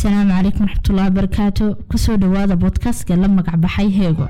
asalaamu calaykum waraxmatullahi wabarakaatu ku soo dhowaada boodkastka la magacbaxay heego.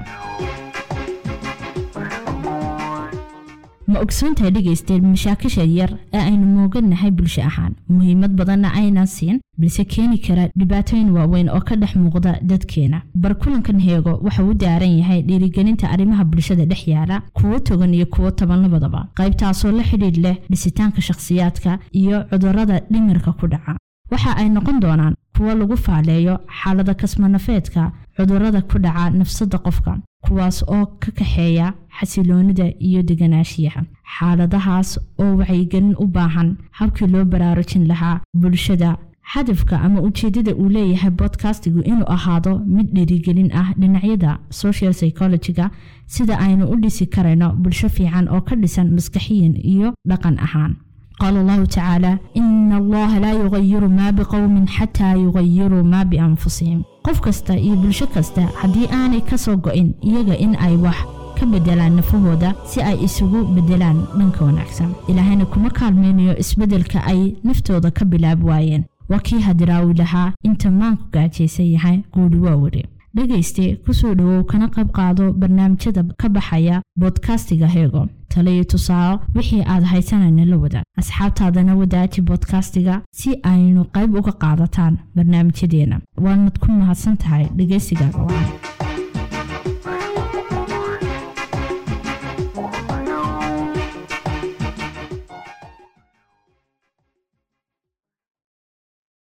Ma ogsoontahay dhegaysteed mashaakisha yar ee aynu mooganahay bulsho ahaan. Muhiimad badanna aynan siin balse keeni kara dhibaatooyin waaweyn oo ka dhex muuqda dadkeena. Barkulankan heego waxa uu daaran yahay dhiirigelinta arrimaha bulshada dhex yaalla kuwo togan iyo kuwo taban labadaba qaybtaasoo la xidhiidh leh dhisitaanka shakhsiyaadka iyo cudurrada dhimirka ku dhaca. Waxa ay noqon doonaan kuwo lagu faaleeyo xaalada kasmanafeedka cudurrada ku dhaca nafsada qofka kuwaas oo ka kaxeeya xasiloonida iyo deganaashiyaha xaaladahaas oo wacyigelin u baahan habkii loo baraarujin lahaa bulshada hadafka ama ujeedada uu leeyahay bodkastigu inuu ahaado mid dhiirigelin ah dhinacyada social psychologiga sida aynu u dhisi karayno bulsho fiican oo ka dhisan maskaxiyan iyo dhaqan ahaan qaal allahu tacaala ina allaha laa yugayiru maa biqowmin xataa yugayiruu maa bianfusihim qof kasta iyo bulsho kasta haddii aanay ka soo go-in iyaga in ay wax ka bedelaan nafahooda si ay isugu bedelaan dhanka wanaagsan ilaahayna kuma kaalmaynayo isbeddelka ay naftooda ka bilaab waayeen waa kii hadiraawi lahaa inta maanku gaajaysan yahay guudhi waa weri dhegayste ku soo dhowow kana qayb qaado barnaamijyada ka baxaya bodkastiga heego taliyo tusaalo wixii aad haysanayna la wadaag asxaabtaadana wadaaji bodkastiga si aynu qayb uga qaadataan barnaamijyadeena. Waanad ku mahadsan tahay dhegaysigaaga. wacan